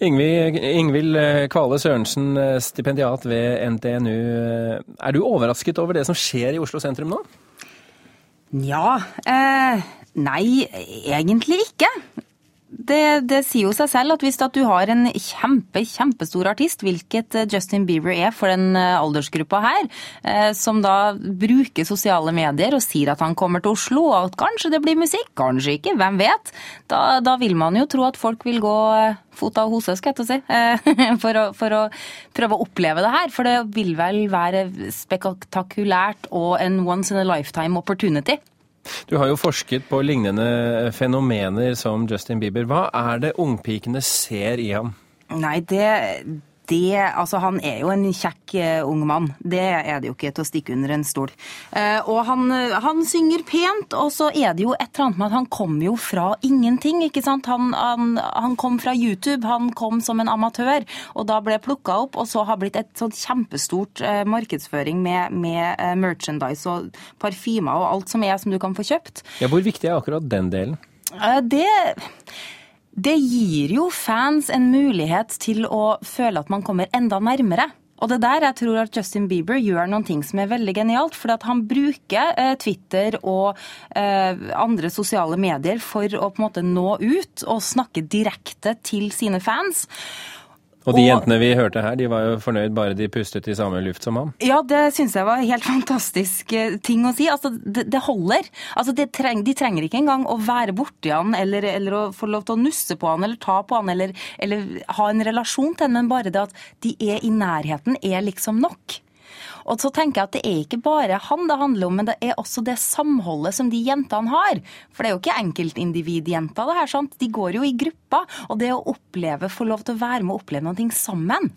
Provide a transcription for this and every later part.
Ingvild Kvale Sørensen, stipendiat ved NTNU. Er du overrasket over det som skjer i Oslo sentrum nå? Nja, eh, nei, egentlig ikke. Det, det, sier jo seg selv at hvis at du har en kjempe, kjempestor artist, hvilket eh, Justin Bieber er for den eh, aldersgruppa her, eh, som da bruker sosiale medier og sier at han kommer til Oslo, og at kanskje det blir musikk, kanskje ikke, hvem vet, da, da vil man jo tro at folk vil gå fot av hose, skal jeg si, for å, for å prøve å oppleve det her. For det vil vel være spektakulært og en once in a lifetime opportunity. Du har jo forsket på lignende fenomener som Justin Bieber. Hva er det ungpikene ser i ham? Nei, det, det Altså, han er jo en kjekk uh, ung mann. Det er det jo ikke til å stikke under en stol. Uh, og han, han, synger pent, og så er det jo et eller annet med at han kom jo fra ingenting, ikke sant. Han, han, han kom fra YouTube, han kom som en amatør, og da ble plukka opp, og så har blitt et sånt kjempestort markedsføring med, med merchandise og parfymer og alt som er som du kan få kjøpt. Ja, Hvor viktig er akkurat den delen? Det det gir jo fans en mulighet til å føle at man kommer enda nærmere. Og det der jeg tror at Justin Bieber gjør noen ting som er veldig genialt. For han bruker eh, Twitter og eh, andre sosiale medier for å på en måte nå ut og snakke direkte til sine fans. Og de jentene vi hørte her, de var jo fornøyd bare de pustet i samme luft som ham? Ja, det syns jeg var helt fantastisk eh, ting å si. Altså, det, det holder. Altså, det treng, de trenger ikke engang å være borti han eller, eller, å få lov til å nusse på han eller ta på han eller, eller ha en relasjon til han, men bare det at de er i nærheten, er liksom nok. Og så tenker jeg at det er ikke bare han det handler om, men det er også det samholdet som de jentene har. For det er jo ikke enkeltindividjenter, det her. sant? De går jo i grupper. Og det å oppleve, få lov til å være med og oppleve noe sammen.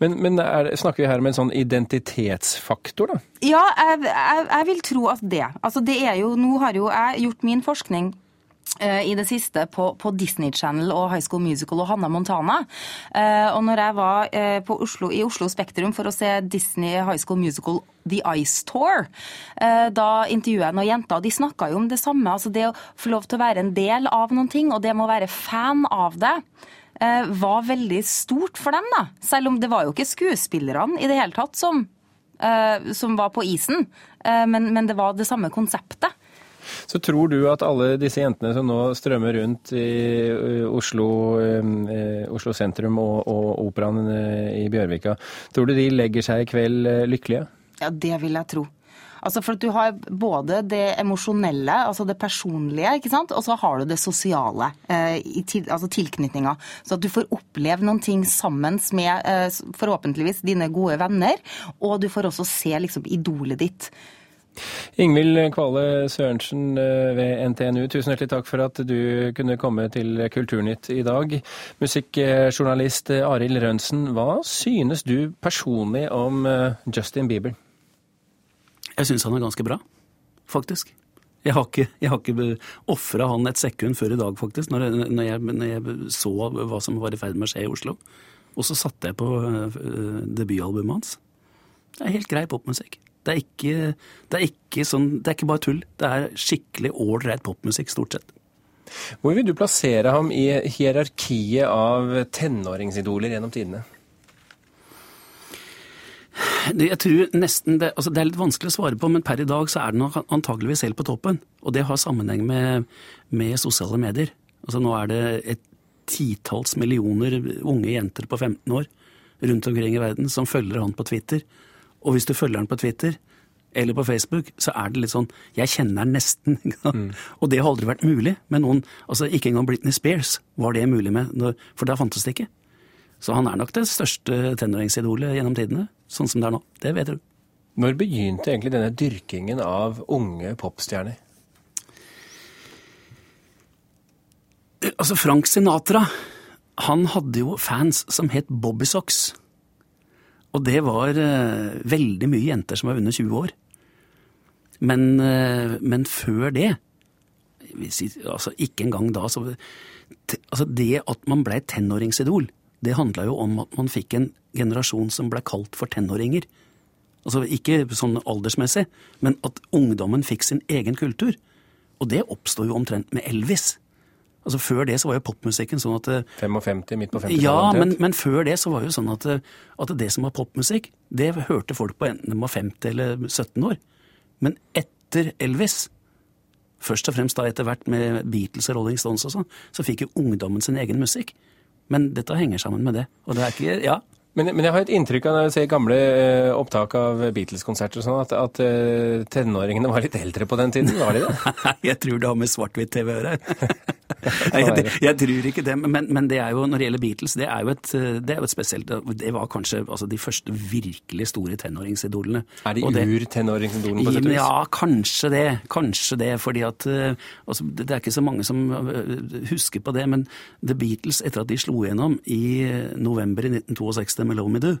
Men, men er, snakker vi her om en sånn identitetsfaktor, da? Ja, jeg, jeg, jeg vil tro at det. Altså det er jo, Nå har jo jeg gjort min forskning i det siste på, på, Disney Channel og High School Musical og Hanna Montana. Eh, og når jeg var eh, Oslo, i Oslo Spektrum for å se Disney High School Musical The Ice Tour, da intervjuet jeg noen jenter, og de snakka jo om det samme. altså Det å få lov til å være en del av noen ting, og det med å være fan av det var veldig stort for dem. da. Selv om det var jo ikke skuespillerne i det hele tatt som, som var på isen, men, men det var det samme konseptet. Så tror du at alle disse jentene som nå strømmer rundt i Oslo, Oslo sentrum og, og operaen i Bjørvika, tror du de legger seg i kveld lykkelige? Ja, det vil jeg tro. Altså for at Du har både det emosjonelle, altså det personlige, ikke sant? og så har du det sosiale. Eh, til, altså tilknytninga. Så at du får oppleve noen ting sammen med eh, forhåpentligvis dine gode venner. Og du får også se liksom idolet ditt. Ingvild Kvale Sørensen eh, ved NTNU, tusen hjertelig takk for at du kunne komme til Kulturnytt i dag. Musikkjournalist Arild Rønsen, hva synes du personlig om eh, Justin Bieber? Jeg syns han er ganske bra, faktisk. Jeg har ikke, jeg ikke ofra han et sekund før i dag, faktisk, når når, jeg, når jeg, så hva som var i ferd med å skje i Oslo. Og så satte jeg på debutalbumet hans. Det er helt grei popmusikk. Det er ikke, det er ikke, sånn, det er ikke bare tull. Det er skikkelig ålreit popmusikk, stort sett. Hvor vil du plassere ham i hierarkiet av tenåringsidoler gjennom tidene? Jeg tror nesten det, altså det er litt vanskelig å svare på, men per i dag så er den antageligvis helt på toppen. Og det har sammenheng med, med sosiale medier. Altså Nå er det et titalls millioner unge jenter på 15 år rundt omkring i verden som følger han på Twitter. Og hvis du følger den på Twitter eller på Facebook, så er det litt sånn Jeg kjenner den nesten. Mm. Og det har aldri vært mulig med noen. altså Ikke engang Britney Spears var det mulig med, for da fantes det ikke. Så han er nok det største tenåringsidolet gjennom tidene, sånn som det er nå. Det vet du. Når begynte egentlig denne dyrkingen av unge popstjerner? Altså, Frank Sinatra, han hadde jo fans som het Bobby Socks. Og det var uh, veldig mye jenter som var under 20 år. Men, uh, men før det altså Ikke engang da. Så, altså det at man ble tenåringsidol, det handla jo om at man fikk en generasjon som ble kalt for tenåringer. Altså Ikke sånn aldersmessig, men at ungdommen fikk sin egen kultur. Og det oppsto jo omtrent med Elvis. Altså Før det så var jo popmusikken sånn at 55, midt på 50-tallet Ja, men, men før det så var jo sånn at, at det som var popmusikk, det hørte folk på enten de var 50 eller 17 år. Men etter Elvis, først og fremst da etter hvert med Beatles og Rolling Stones og sånn, så fikk jo ungdommen sin egen musikk. Men dette henger sammen med det. Og det er ikke Ja. Men, men jeg har et inntrykk av når jeg ser gamle eh, opptak av Beatles-konserter og sånn, at, at eh, tenåringene var litt eldre på den tiden. Var de det? Nei, jeg tror det har med svart-hvitt-TV å gjøre. Jeg, jeg tror ikke det, men, men det er jo, når det gjelder Beatles, det er jo et, det er jo et spesielt Det var kanskje altså, de første virkelig store tenåringsidolene. Er de ur-tenåringsidolene på sett og vis? Ja, kanskje det. Kanskje det. Fordi at eh, altså, Det det er ikke så mange som eh, husker på det, men The Beatles, etter at de slo gjennom i eh, november i 1962 med Love Me Do,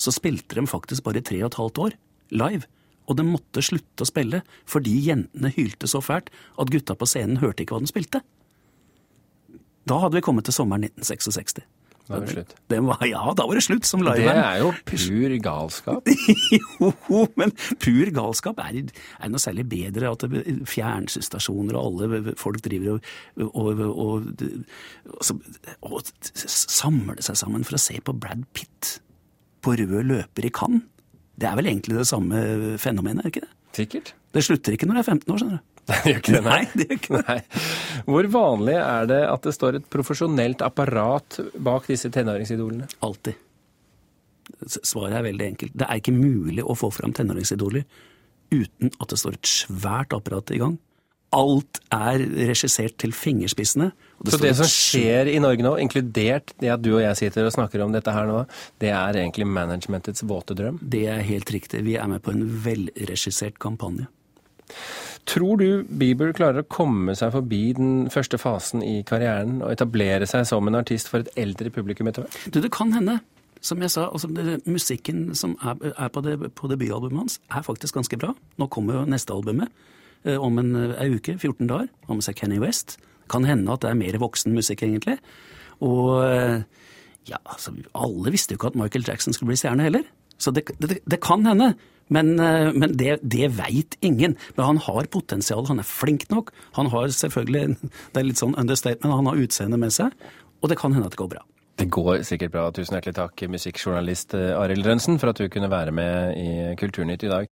så spilte de faktisk bare tre og et halvt år live. Og de måtte slutte å spille fordi jentene hylte så fælt at gutta på scenen hørte ikke hva de spilte. Da hadde vi kommet til sommeren 1966. Da var det slutt. Det var, ja, da var det slutt som Det er jo pur galskap. Jo, men pur galskap er, er noe særlig bedre at det- fjernsynsstasjoner og alle folk driver og, og, og, og, og samler seg sammen for å se på Brad Pitt på rød løper i Cannes. Det er vel egentlig det samme fenomenet, er ikke det? Sikkert. Det slutter ikke når du er 15 år, skjønner du. Det gjør ikke det, Nei, det gjør ikke det. Nei. Hvor vanlig er det at det står et profesjonelt apparat bak disse tenåringsidolene? Alltid. Svaret er veldig enkelt. Det er ikke mulig å få fram tenåringsidoler uten at det står et svært apparat i gang. Alt er regissert til fingerspissene. og Så det som skjer i Norge nå, inkludert det at du og jeg sitter og snakker om dette her nå, det er egentlig managementets våte drøm? Det er helt riktig. Vi er med på en velregissert kampanje. Tror du Bieber klarer å komme seg forbi den første fasen i karrieren og etablere seg som en artist for et eldre publikum etter hvert? Det kan hende. Som jeg sa, altså musikken som er, er på, det, på debutalbumet hans, er faktisk ganske bra. Nå kommer jo neste albumet eh, om en en uke, 14 dager, har med seg Kenny West. Kan hende at det er mer voksen musikk, egentlig. Og eh, ja, altså, alle visste jo ikke at Michael Jackson skulle bli stjerne heller. Så det, det, det kan hende. Men, eh, men det, det veit ingen. Men han har potensial, han er flink nok. Han har selvfølgelig, det er litt sånn understatement, han har utseendet med seg. Og det kan hende at det går bra. Det går sikkert bra. Tusen hjertelig takk, musikkjournalist eh, Arild Rønsen, for at du kunne være med i Kulturnytt i dag.